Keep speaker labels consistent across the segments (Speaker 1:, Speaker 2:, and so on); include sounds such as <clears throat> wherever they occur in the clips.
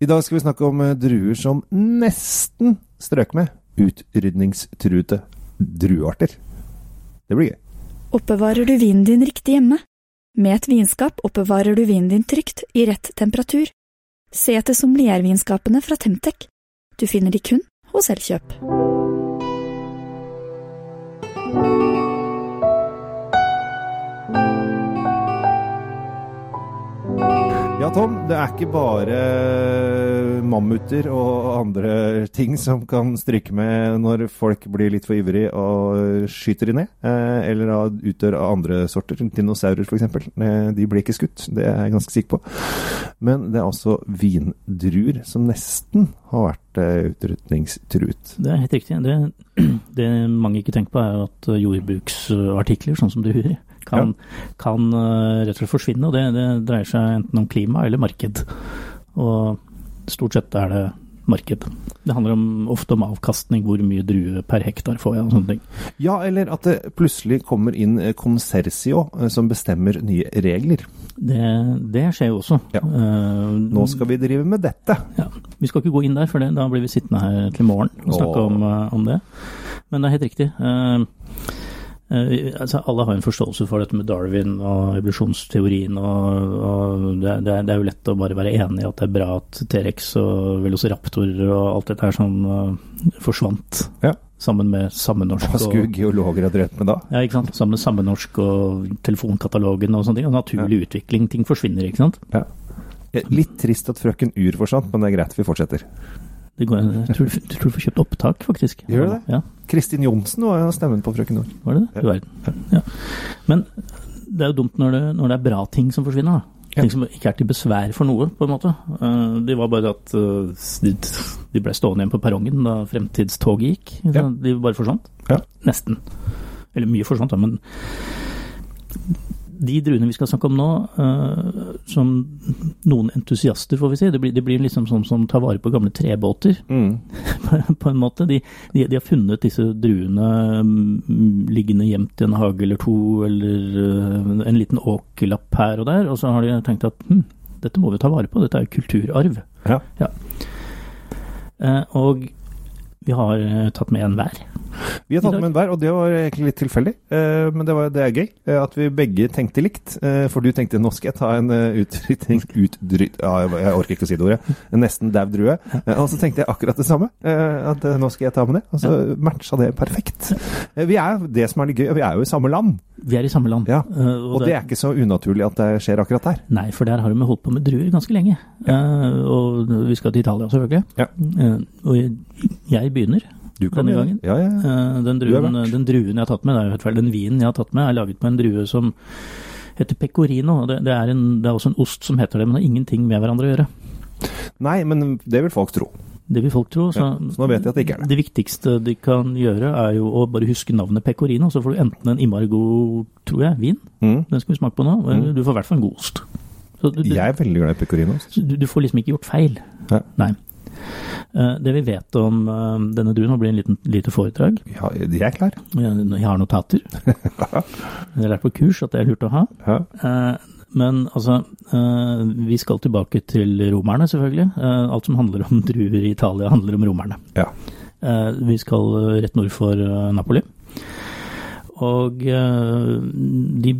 Speaker 1: I dag skal vi snakke om eh, druer som nesten strøk med utrydningstruede druearter. Det blir gøy.
Speaker 2: Oppbevarer du vinen din riktig hjemme? Med et vinskap oppbevarer du vinen din trygt, i rett temperatur. Se etter sommeliervinskapene fra Temtec. Du finner de kun hos Elkjøp.
Speaker 1: Ja, Tom, det er ikke bare mammuter og andre ting som kan stryke med når folk blir litt for ivrige og skyter de ned, eh, eller utdør av andre sorter. Dinosaurer, f.eks. De blir ikke skutt, det er jeg ganske sikker på. Men det er også vindruer som nesten har vært eh, utrydningstruet.
Speaker 3: Det er helt riktig. Det, <clears throat> det mange ikke tenker på, er at jordbruksartikler, sånn som druer, kan, kan eh, rett og slett forsvinne. Og det, det dreier seg enten om klima eller marked. Og stort sett er det marked. Det handler om, ofte om avkastning, hvor mye drue per hektar får jeg og sånne ting.
Speaker 1: Ja, eller at det plutselig kommer inn konsersio eh, som bestemmer nye regler.
Speaker 3: Det, det skjer jo også.
Speaker 1: Ja.
Speaker 3: Eh,
Speaker 1: Nå skal vi drive med dette.
Speaker 3: Ja, Vi skal ikke gå inn der, for det, da blir vi sittende her til morgen og snakke om, eh, om det. Men det er helt riktig. Eh, eh, altså, alle har en forståelse for dette med Darwin og evolusjonsteorien. Og, og det, det, er, det er jo lett å bare være enig i at det er bra at T-rex og velociraptor og alt dette her sånn eh, forsvant.
Speaker 1: Ja.
Speaker 3: Sammen med sammenorsk
Speaker 1: Hva skulle geologer ha drevet med da?
Speaker 3: ja, ikke sant? Sammen med sammenorsk og telefonkatalogen og sånne ting. Og naturlig utvikling. Ting forsvinner, ikke sant.
Speaker 1: Ja. Eh, Litt trist at frøken Ur forsvant, men det er greit, vi fortsetter.
Speaker 3: Det går, jeg tror, jeg tror du får kjøpt opptak, faktisk.
Speaker 1: Gjør du det?
Speaker 3: Ja.
Speaker 1: Kristin Johnsen var jo stemmen på frøken Nord.
Speaker 3: Var det det? Du verden. Ja. Men det er jo dumt når det, når det er bra ting som forsvinner. da.
Speaker 1: Ja.
Speaker 3: Ting som ikke er til besvær for noe, på en måte. Eh, Det var bare at eh, de, de ble stående igjen på perrongen da fremtidstoget gikk.
Speaker 1: Ja.
Speaker 3: De bare forsvant.
Speaker 1: Ja.
Speaker 3: Nesten. Eller mye forsvant, da, men de druene vi skal snakke om nå, uh, som noen entusiaster, får vi si, det blir, det blir liksom sånn som tar vare på gamle trebåter
Speaker 1: Mm. <laughs>
Speaker 3: på en måte. De, de, de har funnet disse druene um, liggende gjemt i en hage eller to, eller uh, en liten åkerlapp her og der, og så har de tenkt at hm, dette må vi ta vare på, dette er jo kulturarv.
Speaker 1: Ja.
Speaker 3: Eh, og vi har eh, tatt med en hver.
Speaker 1: Vi har tatt med en hver, og det var egentlig litt tilfeldig. Eh, men det, var, det er gøy eh, at vi begge tenkte likt. For du tenkte nå skal jeg ta en uh, utdryt, ja, jeg, orker ikke å si det ordet. En nesten dau drue. Og så tenkte jeg akkurat det samme. at nå skal jeg ta med det. Og så matcha det perfekt. Vi er det som er litt gøy, vi er jo i samme land.
Speaker 3: Vi er i samme land.
Speaker 1: Ja. Og det er ikke så unaturlig at det skjer akkurat der.
Speaker 3: Nei, for der har de holdt på med druer ganske lenge. Ja. og vi skal til Italia, selvfølgelig.
Speaker 1: Ja.
Speaker 3: Og jeg, begynner. Denne gangen?
Speaker 1: Ja, ja, ja.
Speaker 3: Eh, Den druen, den druen jeg har tatt med, det er den vinen jeg har tatt med, er laget på en drue som heter pecorino. Det, det, er en, det er også en ost som heter det, men det har ingenting med hverandre å gjøre.
Speaker 1: Nei, men det vil folk tro.
Speaker 3: Det vil folk tro. Så,
Speaker 1: så nå vet jeg at det ikke er det.
Speaker 3: Det viktigste de kan gjøre, er jo å bare huske navnet pecorino. Så får du enten en Imargo, tror jeg, vin.
Speaker 1: Mm.
Speaker 3: Den skal vi smake på nå. Mm. Du får i hvert fall en god ost. Du, du,
Speaker 1: Jeg er veldig glad i pecorino.
Speaker 3: du, du får liksom ikke gjort feil.
Speaker 1: Ja.
Speaker 3: Nei. Eh, Det vi vet om eh, denne druen, nå blir en liten, lite foredrag.
Speaker 1: Ja, de er klar.
Speaker 3: Jeg har notater. <laughs> Jeg har lært på kurs at det er lurt å ha.
Speaker 1: Ja.
Speaker 3: Eh, Men altså, vi skal tilbake til romerne, selvfølgelig. Alt som handler om druer i Italia, handler om romerne.
Speaker 1: Ja.
Speaker 3: Vi skal rett nord for Napoli. Og eh, de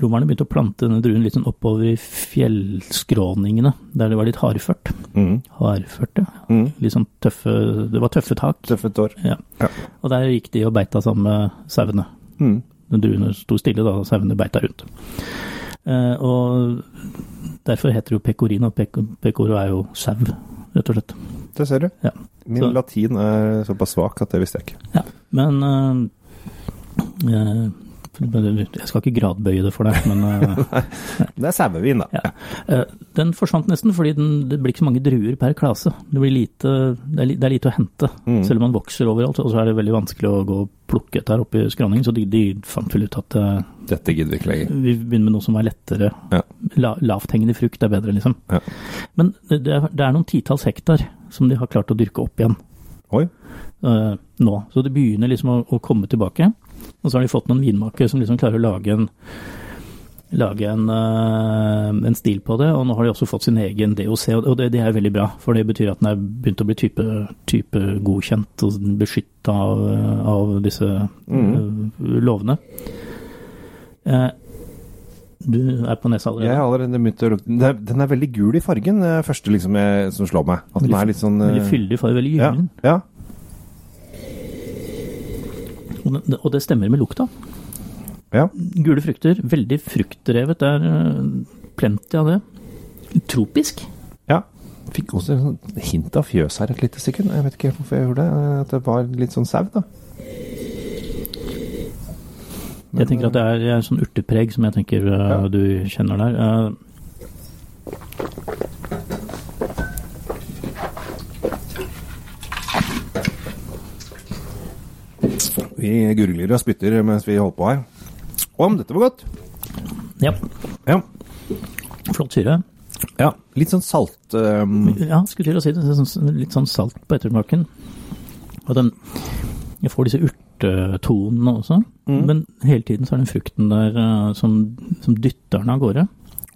Speaker 3: romerne begynte å plante denne druen litt sånn oppover i fjellskråningene, der det var litt hardført.
Speaker 1: Mm.
Speaker 3: Hardført, ja.
Speaker 1: Mm.
Speaker 3: Litt sånn tøffe Det var tøffe tak.
Speaker 1: Tøffet tår.
Speaker 3: Ja.
Speaker 1: Ja.
Speaker 3: Og der gikk de og beita sammen med sauene.
Speaker 1: Mm.
Speaker 3: Den druene sto stille da og sauene beita rundt. Eh, og derfor heter det jo pecorino. Pec- Pecoro er jo sau, rett og slett.
Speaker 1: Det ser du.
Speaker 3: Ja.
Speaker 1: Min
Speaker 3: Så-
Speaker 1: latin er såpass svak at det visste jeg ikke.
Speaker 3: Ja. Men eh, Jeg skal ikke gradbøye det for deg, men eh, <laughs>
Speaker 1: Det er sauevin, da.
Speaker 3: ja. Eh, den forsvant nesten fordi den, det blir ikke så mange druer per klase. Det, blir lite, det, er, det er lite å hente.
Speaker 1: Mm.
Speaker 3: Selv om man vokser overalt, og så er det veldig vanskelig å gå og plukke dette her oppe i skråningen. Så de, de fant vel ut at eh,
Speaker 1: Dette gidder vi ikke lenger.
Speaker 3: vi begynner med noe som er lettere.
Speaker 1: Ja.
Speaker 3: La, lavthengende frukt er bedre, liksom.
Speaker 1: Ja.
Speaker 3: Men det det er, det er noen titalls hektar som de har klart å dyrke opp igjen
Speaker 1: Oi.
Speaker 3: Uh, nå. Så det begynner liksom å, å komme tilbake. Og så har de fått noen vinmakere som liksom klarer å lage en lage en, eh, en, stil på det. Og nå har de også fått sin egen DOC, og det, det er veldig bra. For det betyr at den er begynt å bli type, type godkjent og beskytta av, av, disse mm. lovene. Eh, du er på nesa allerede?
Speaker 1: Jeg har allerede begynt å lukte Den er veldig gul i fargen, det første liksom jeg, som slår meg. At den er litt sånn
Speaker 3: Veldig fyldig farge, veldig gyllen.
Speaker 1: Ja, ja.
Speaker 3: Og, det, stemmer med lukta.
Speaker 1: Ja.
Speaker 3: Gule frukter, veldig fruktdrevet. Det er uh, plenty av det. Tropisk.
Speaker 1: Ja. Fikk også et hint av fjøs her et lite sekund. Jeg vet ikke hvorfor jeg gjorde det. At det var litt sånn sau, da.
Speaker 3: Jeg tenker at det er, er sånn urtepreg som jeg tenker uh, ja. du kjenner der.
Speaker 1: Vi gurgler og spytter mens vi holder på her. Om dette var godt.
Speaker 3: Ja.
Speaker 1: ja.
Speaker 3: Flott syre.
Speaker 1: Ja. Litt sånn salt um...
Speaker 3: Ja, skulle til å si det. Litt sånn salt på ettersmaken. Og den Jeg får disse urtetonene også. Mm. Men hele tiden så er den frukten der uh, som, som, dytter den av gårde.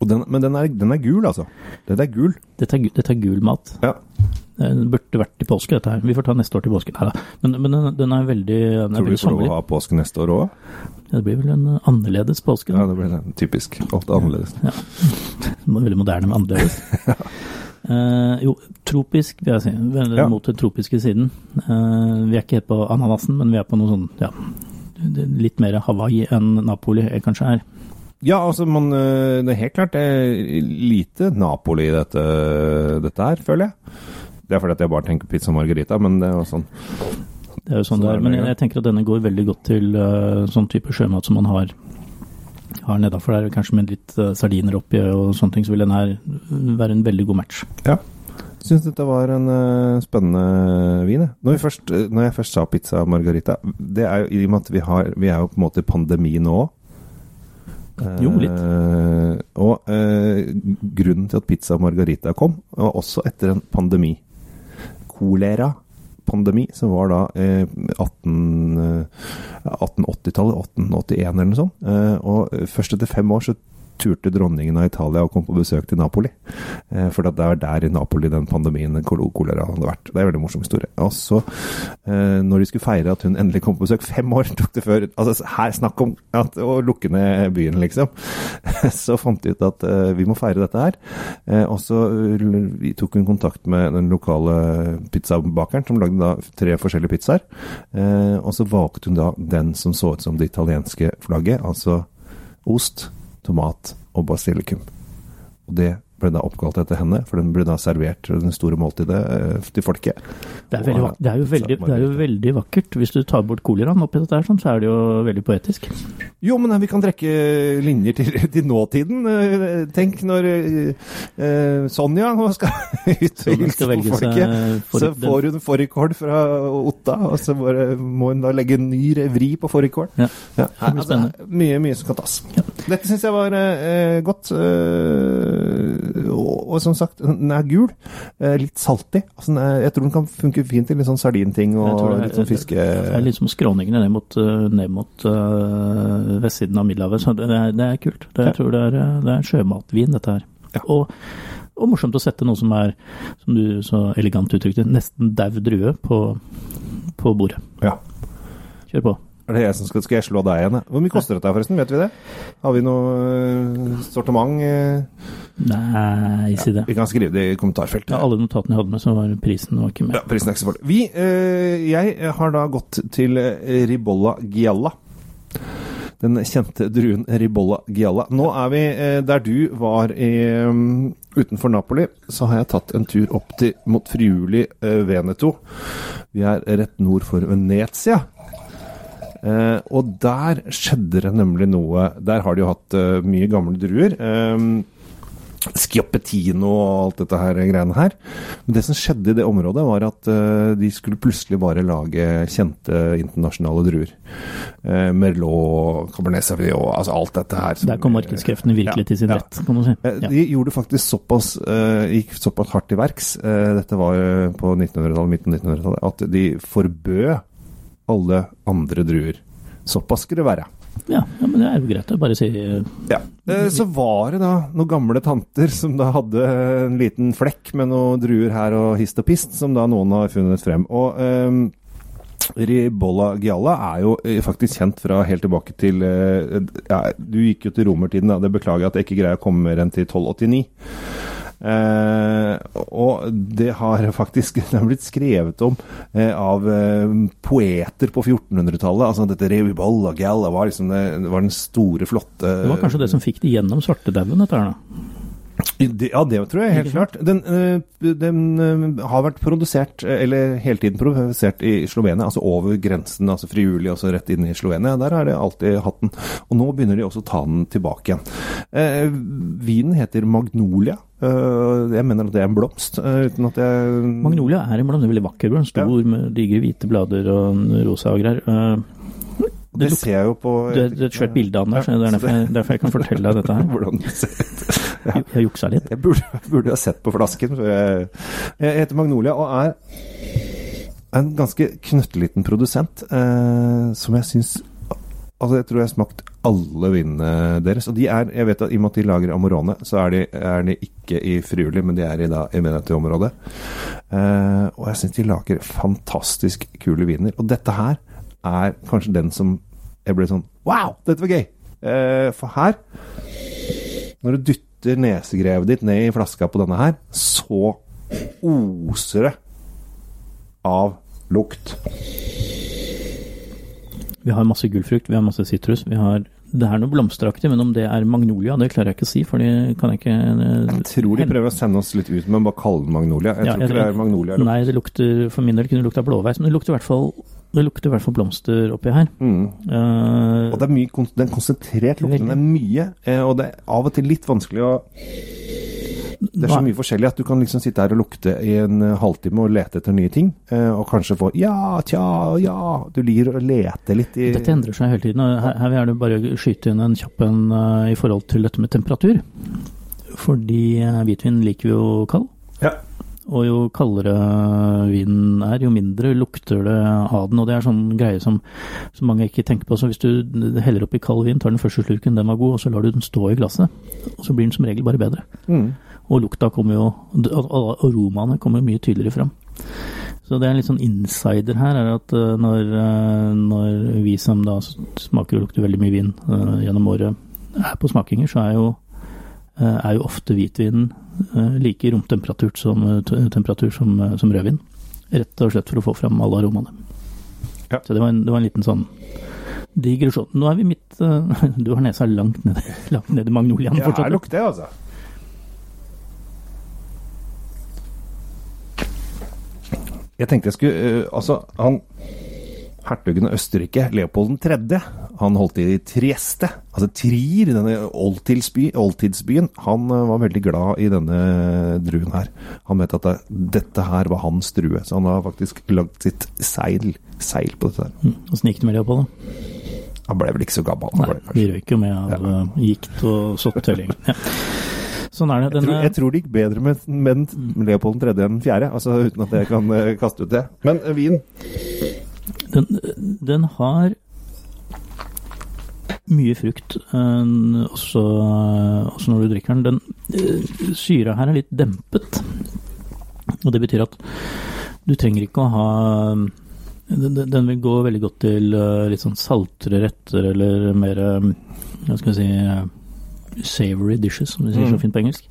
Speaker 1: Den, men den er, den er, gul, altså? Dette er gul?
Speaker 3: Dette er, dette er gul mat.
Speaker 1: Ja.
Speaker 3: Den burde vært i påske, dette her. Vi får ta neste år til påske. Nei da. Men, men den, den, er veldig den
Speaker 1: Tror du vi får lov å ha påske neste år òg?
Speaker 3: Ja, det blir vel en annerledes påske.
Speaker 1: Da. Ja, det blir det. typisk. Alt annerledes.
Speaker 3: Ja. <laughs> Veldig moderne med annerledes. <laughs> ja. Uh, jo, tropisk vil jeg si. Ja. mot den tropiske siden. Uh, vi er ikke helt på ananasen, men vi er på noe sånn ja, litt mer Hawaii enn Napoli kanskje er.
Speaker 1: Ja, altså man, eh, det er helt klart det er lite Napoli i dette, dette her, føler jeg. Det er fordi at jeg bare tenker pizza margarita, men det er jo sånn.
Speaker 3: Det er jo sånn, sånn det er, men jeg, jeg, tenker at denne går veldig godt til uh, sånn type sjømat som man har har nedafor der, kanskje med litt uh, sardiner oppi og sånne ting, så vil den her være en veldig god match.
Speaker 1: Ja. Syns dette var en uh, spennende vin. Når, først, når, jeg først sa pizza margarita, det er jo i og med at vi, har, vi er jo på en måte i pandemi nå òg.
Speaker 3: Jo, litt.
Speaker 1: Eh, og grunnen til at pizza margarita kom, var også etter en pandemi. Kolera pandemi, som var da eh, 1880-tallet, 1881 eller noe sånt. Eh, og først etter fem år så turte dronningen av Italia å komme på besøk til Napoli. Eh, for det var der i Napoli den pandemien, den kolera, hadde vært. Det er en veldig morsom historie. Og så, eh, når de skulle feire at hun endelig kom på besøk, fem år tok det før altså Her snakk om at, å lukke ned byen, liksom. <laughs> Så fant de ut at eh, vi må feire dette her. Og så tok hun kontakt med den lokale pizzabakeren, som lagde da tre forskjellige pizzaer. Og så valgte hun da den som så ut som det italienske flagget, altså ost tomat og basilikum. Og det ble da oppkalt etter henne, for den ble da servert den store måltidet eh, til folket.
Speaker 3: Det er, veldig, det, er veldig, det er, jo veldig, vakkert. Hvis du tar bort koleraen oppi dette, her, sånn, så er det jo veldig poetisk.
Speaker 1: Jo, men vi kan trekke linjer til, <laughs> til nåtiden. Eh, tenk når eh, Sonja nå skal <laughs> ut og hilse på folket. Så får hun fårikål fra Otta, og så må hun da legge en ny vri på fårikål. Ja,
Speaker 3: ja. Altså,
Speaker 1: mye, mye som kan tas. Ja. Dette syns jeg var eh, godt. Og, og, som sagt, den er gul. Eh, litt saltig. Altså, er, jeg tror den kan funke fint til litt sånn sardinting og er, litt sånn fiske...
Speaker 3: Det er litt som skråningene ned mot, eh, ned mot uh, vestsiden av Middelhavet. Så det er, det er kult. Det, jeg tror det er, det er sjømatvin, dette her. Ja. Og, og, morsomt å sette noe som er, som du så elegant uttrykte, nesten daud drue på, på bordet.
Speaker 1: Ja.
Speaker 3: Kjør på.
Speaker 1: Er det jeg som skal, skal jeg slå deg igjen? Hvor mye koster dette forresten, vet vi det? Har vi noe uh, sortiment? Uh?
Speaker 3: Nei, si det.
Speaker 1: Ja, vi kan skrive det i kommentarfeltet.
Speaker 3: Ja, alle notatene jeg hadde med, så var prisen var ikke med.
Speaker 1: Ja, prisen er ikke så farlig. Vi, uh, jeg har da gått til Ribolla Gialla. Den kjente druen Ribolla Gialla. Nå er vi der du var i, um, utenfor Napoli. Så har jeg tatt en tur opp til mot Friuli Veneto. Vi er rett nord for Venezia. Eh, og der skjedde det nemlig noe Der har de jo hatt uh, mye gamle druer. Um, Schioppettino og alt dette her greiene her. Men det som skjedde i det området, var at uh, de skulle plutselig bare lage kjente internasjonale druer. Uh, Merlot, Cabernet Sauvignon, altså alt dette her.
Speaker 3: Som, Der kom markedskreftene virkelig ja, til sin ja. rett, kan du si.
Speaker 1: Ja. De gjorde faktisk såpass, gikk såpass hardt til verks, dette var på 1900-tallet, midten av 1900-tallet, at de forbød alle andre druer. Såpass skulle det være.
Speaker 3: Ja, ja, men det er jo greit. Er bare si eh,
Speaker 1: Ja. Eh, Så var det da noen gamle tanter som da hadde en liten flekk med noen druer her og hist og pist, som da noen har funnet frem. Og um, Ribolla Gialla er jo faktisk kjent fra helt tilbake til ja, Du gikk jo til romertiden, da. Det beklager jeg at jeg ikke greier å komme mer enn til 1289. Eh, og det har <laughs> faktisk det har blitt skrevet om eh, av eh, poeter på 1400-tallet. Altså dette Ribolla Galla var liksom det, det var den store, flotte
Speaker 3: Det var kanskje det som fikk det gjennom svartedauden, dette her, da.
Speaker 1: Ja, det tror jeg helt klart. Den, den har vært produsert, eller hele tiden produsert i Slovenia, altså over grensen, altså frivillig, altså rett inn i Slovenia. Der har de alltid hatt den. Og nå begynner de også å ta den tilbake igjen. Eh, vinen heter Magnolia. Uh, jeg mener at det er en blomst, uh, uten at jeg
Speaker 3: Magnolia er en blomst, veldig vakker blomst. Stor med digre hvite blader og rosa og greier. Uh,
Speaker 1: Det,
Speaker 3: det
Speaker 1: ser jeg jo på
Speaker 3: Det har er et svært bilde av den der, så det er derfor jeg, derfor jeg kan fortelle deg dette her. <laughs>
Speaker 1: Hvordan det ser ut. <laughs>
Speaker 3: Jeg jeg juksa litt.
Speaker 1: Jeg burde, burde ha sett på flasken jeg Jeg heter Magnolia og er en ganske knøttliten produsent eh, som jeg syns Altså, jeg tror jeg har smakt alle vinene deres. Og de er Jeg vet at i og med at de lager Amorone, så er de, er de ikke i Friuli, men de er i, da, i Menati-området. Eh, og jeg syns de lager fantastisk kule viner. Og dette her er kanskje den som jeg ble sånn Wow, dette var gøy! Eh, for her når du dytter nesegrevet ditt ned i flaska på denne her, så oser det av lukt.
Speaker 3: Vi har masse gullfrukt, vi har masse sitrus. Vi har Det er noe blomsteraktig, men om det er magnolia, det klarer jeg ikke å si, for det kan jeg ikke eh,
Speaker 1: Jeg tror de prøver å sende oss litt ut med å bare kalle den magnolia. Jeg
Speaker 3: Ja,
Speaker 1: tror ikke det er magnolia.
Speaker 3: Nei, det lukter For min del kunne det lukta blåveis, men det lukter i hvert fall det lukter i hvert fall blomster oppi her.
Speaker 1: Mm.
Speaker 3: Uh,
Speaker 1: Og det er mye den konsentrert lukten. Er mye, eh, og det er av og til litt vanskelig å Det er så mye forskjellig at du kan liksom sitte her og lukte i en eh, halvtime og lete etter nye ting, eh, og kanskje få ja, tja, ja Du ligger å lete litt i
Speaker 3: Dette endrer seg hele tiden. og Her, her vil jeg bare skyte inn en kjapp en eh, i forhold til dette med temperatur. Fordi hvitvin liker jo kald.
Speaker 1: Ja.
Speaker 3: Og jo kaldere vinen er, jo mindre lukter det av den. Og det er sånn greie som, som mange ikke tenker på. Så hvis du heller oppi kald vin, tar den første slurken, den var god, og så lar du den stå i glasset, og så blir den som regel bare bedre.
Speaker 1: Mm.
Speaker 3: Og lukta kommer jo aromaene kommer mye tydeligere fram. Så det er en litt sånn insider her, er at eh, når, eh, når vi som da smaker og lukter veldig mye vin eh, gjennom året, er på smakinger, så er jo, er jo ofte hvitvinen eh, like romtemperatur som, temperatur som, som rødvin. Rett og slett for å få fram alle aromaene.
Speaker 1: Ja.
Speaker 3: Så det var, en, det var en liten sånn digresjon. Nå er vi midt <laughs> Du har nesa langt nede, <laughs> langt nede i magnoliaen
Speaker 1: Ja,
Speaker 3: fortsatt.
Speaker 1: her lukter det, altså. Jeg tenkte jeg skulle uh, Altså, han Hertugen av Østerrike, Leopold 3., han holdt til i Trieste, altså Trier, denne oldtidsby, oldtidsbyen. Han eh, var veldig glad i denne druen her. Han mente at det, dette her var hans drue, så han har faktisk lagd sitt seil, seil på dette her.
Speaker 3: Mm. Åssen gikk det med Leopold, da?
Speaker 1: Han ble vel ikke så gammel.
Speaker 3: Nei,
Speaker 1: ble
Speaker 3: vi røyk jo med av
Speaker 1: Ja.
Speaker 3: eh, gikt og hele. Ja. Sånn er det.
Speaker 1: Jeg tror, jeg tror det gikk bedre med, med Leopold 3. enn den fjerde, altså uten at jeg kan uh, kaste ut det. Men uh, vin
Speaker 3: den, den har mye frukt, uh, også, også når du drikker den. Den eh, syra her er litt dempet. Og det betyr at du trenger ikke å ha den, den- vil gå veldig godt til eh, litt sånn saltere retter eller mer eh, Hva skal vi si eh, Savory dishes, som de sier så
Speaker 1: Mm.
Speaker 3: fint på engelsk.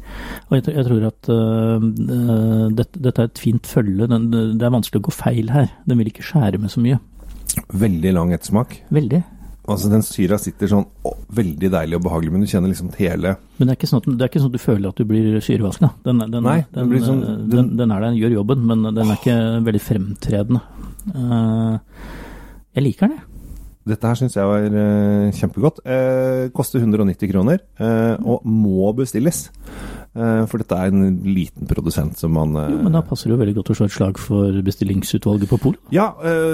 Speaker 3: Og jeg, tror- jeg tror at eh, eh, dette, dette er et fint følge. Den, det er vanskelig å gå feil her. Den vil ikke skjære med så mye.
Speaker 1: Veldig lang ettersmak.
Speaker 3: Veldig.
Speaker 1: Altså Den syra sitter sånn å, veldig deilig og behagelig, men du kjenner liksom hele
Speaker 3: Men det er ikke sånn at, det er ikke sånn at du føler at du blir syrevaska. Den, den,
Speaker 1: Nei,
Speaker 3: den,
Speaker 1: sånn-
Speaker 3: eh,
Speaker 1: den-
Speaker 3: den, den er der, den gjør jobben, men den er ikke veldig fremtredende. Uh, jeg liker den, jeg.
Speaker 1: Dette her syns jeg var uh, kjempegodt. Uh, koster 190 kroner, uh, og må bestilles. For dette er en liten produsent som man
Speaker 3: Jo, men da passer det jo veldig godt å slå et slag for bestillingsutvalget på Pol.
Speaker 1: Ja,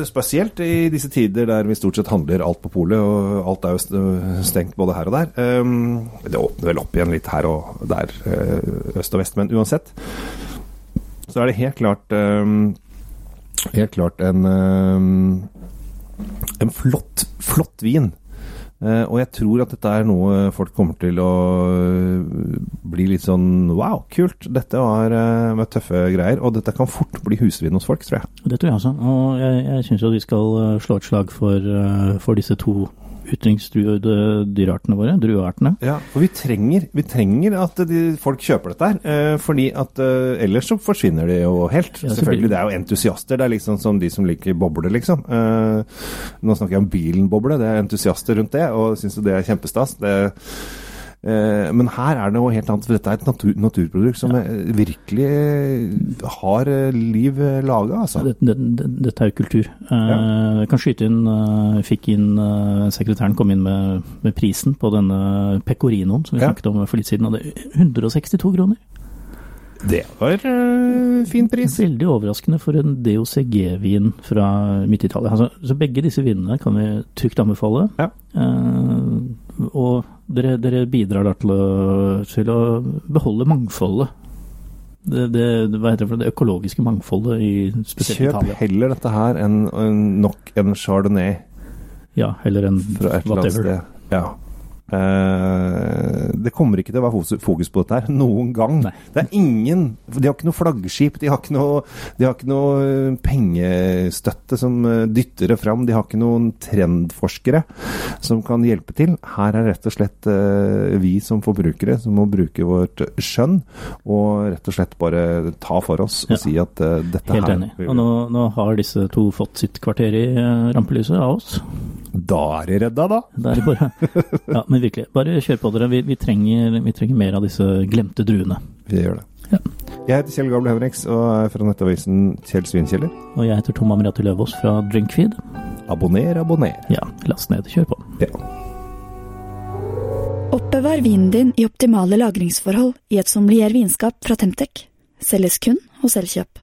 Speaker 1: spesielt i disse tider der vi stort sett handler alt på polet, og alt er jo stengt både her og der. Det åpner vel opp igjen litt her og der, øst og vest, men uansett så er det helt klart Helt klart en en flott, flott vin. Eh, og jeg tror at dette er noe folk kommer til å eh, bli litt sånn wow, kult. Dette var eh, med tøffe greier. Og dette kan fort bli husvin hos folk, tror jeg.
Speaker 3: Det tror jeg også. Og jeg, jeg syns jo vi skal slå et slag for, for disse to utrykningstruede dyreartene våre, drueartene.
Speaker 1: Ja, for vi trenger, vi trenger at de, folk kjøper dette her. Eh, fordi at eh, ellers så forsvinner de jo helt.
Speaker 3: Ja,
Speaker 1: Selvfølgelig, det er jo entusiaster. Det er liksom som de som liker bobler, liksom. Eh, nå snakker jeg om bilen-boble. Det er entusiaster rundt det, og syns jo det er kjempestas. Det, men her er det noe helt annet. For dette er et natur, naturprodukt som ja. virkelig eh, har eh, liv eh, laga, altså.
Speaker 3: Det, dette, det, dette er jo kultur. Eh, Jeg kan skyte inn eh, Fikk inn eh, Sekretæren kom inn med, med prisen på denne pecorinoen som vi
Speaker 1: Ja.
Speaker 3: snakket om for litt siden. Og det er 162 kroner.
Speaker 1: Det var øh, fin pris.
Speaker 3: Veldig overraskende for en DOCG-vin fra midt-Italia. Altså, så begge disse vinene kan vi trygt anbefale.
Speaker 1: Ja.
Speaker 3: Eh, og dere, dere bidrar da til å, til å beholde mangfoldet. Det, det, det, for det økologiske mangfoldet i spesielt
Speaker 1: Kjøp
Speaker 3: Italia.
Speaker 1: heller dette her enn en, nok en chardonnay
Speaker 3: Ja, heller en
Speaker 1: fra et eller annet sted. Ja. Eh, det kommer ikke til å være fokus på dette her noen gang.
Speaker 3: Nei.
Speaker 1: Det er ingen De har ikke noe flaggskip, de har ikke noe, de har ikke noe eh, pengestøtte som eh, dytter det fram. De har ikke noen trendforskere som kan hjelpe til. Her er rett og slett vi som forbrukere som må bruke vårt skjønn og rett og slett bare ta for oss og
Speaker 3: Ja.
Speaker 1: si at dette
Speaker 3: Helt
Speaker 1: her
Speaker 3: enig. Og nå, nå har disse to fått sitt kvarter i rampelyset av oss.
Speaker 1: Da er de redda, da.
Speaker 3: Det er bare Ja, men virkelig. Bare kjør på dere. Vi, vi, trenger, vi trenger mer av disse glemte druene.
Speaker 1: Vi gjør det.
Speaker 3: Ja.
Speaker 1: Jeg heter Kjell Gabel Henriks og er fra nettavisen Kjell Svinkjeller.
Speaker 3: Og jeg heter Tom Amriati Løvaas fra Drinkfeed.
Speaker 1: Abonner, abonner.
Speaker 3: Ja, last ned. Kjør på.
Speaker 1: Ja.
Speaker 2: Oppbevar vinen din i optimale lagringsforhold i et sommelier vinskap fra Temtec. Selges kun hos Elkjøp.